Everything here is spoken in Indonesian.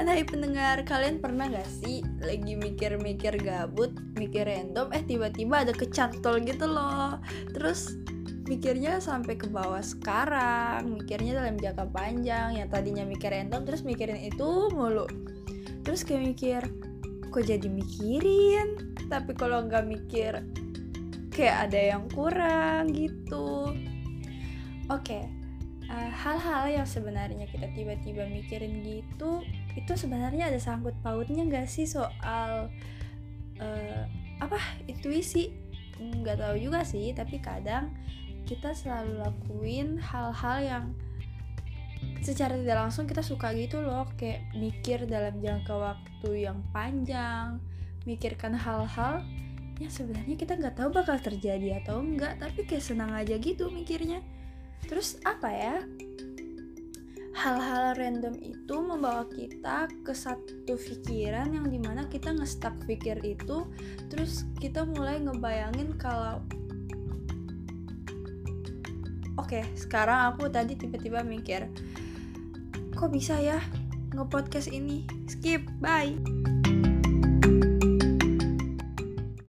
Hai pendengar, kalian pernah gak sih lagi mikir-mikir gabut, mikir random, eh tiba-tiba ada kecantol gitu loh. Terus mikirnya sampai ke bawah sekarang, mikirnya dalam jangka panjang Yang tadinya mikir random, terus mikirin itu mulu. Terus kayak mikir, kok jadi mikirin? Tapi kalau nggak mikir, kayak ada yang kurang gitu. Oke, uh, hal-hal yang sebenarnya kita tiba-tiba mikirin gitu itu sebenarnya ada sangkut pautnya nggak sih soal uh, apa intuisi? Nggak tahu juga sih tapi kadang kita selalu lakuin hal-hal yang secara tidak langsung kita suka gitu loh kayak mikir dalam jangka waktu yang panjang mikirkan hal-hal yang sebenarnya kita nggak tahu bakal terjadi atau enggak tapi kayak senang aja gitu mikirnya terus apa ya? Hal-hal random itu membawa kita ke satu pikiran yang di mana kita ngestak pikir itu terus kita mulai ngebayangin kalau oke sekarang aku tadi tiba-tiba mikir kok bisa ya ngepodcast ini? Skip bye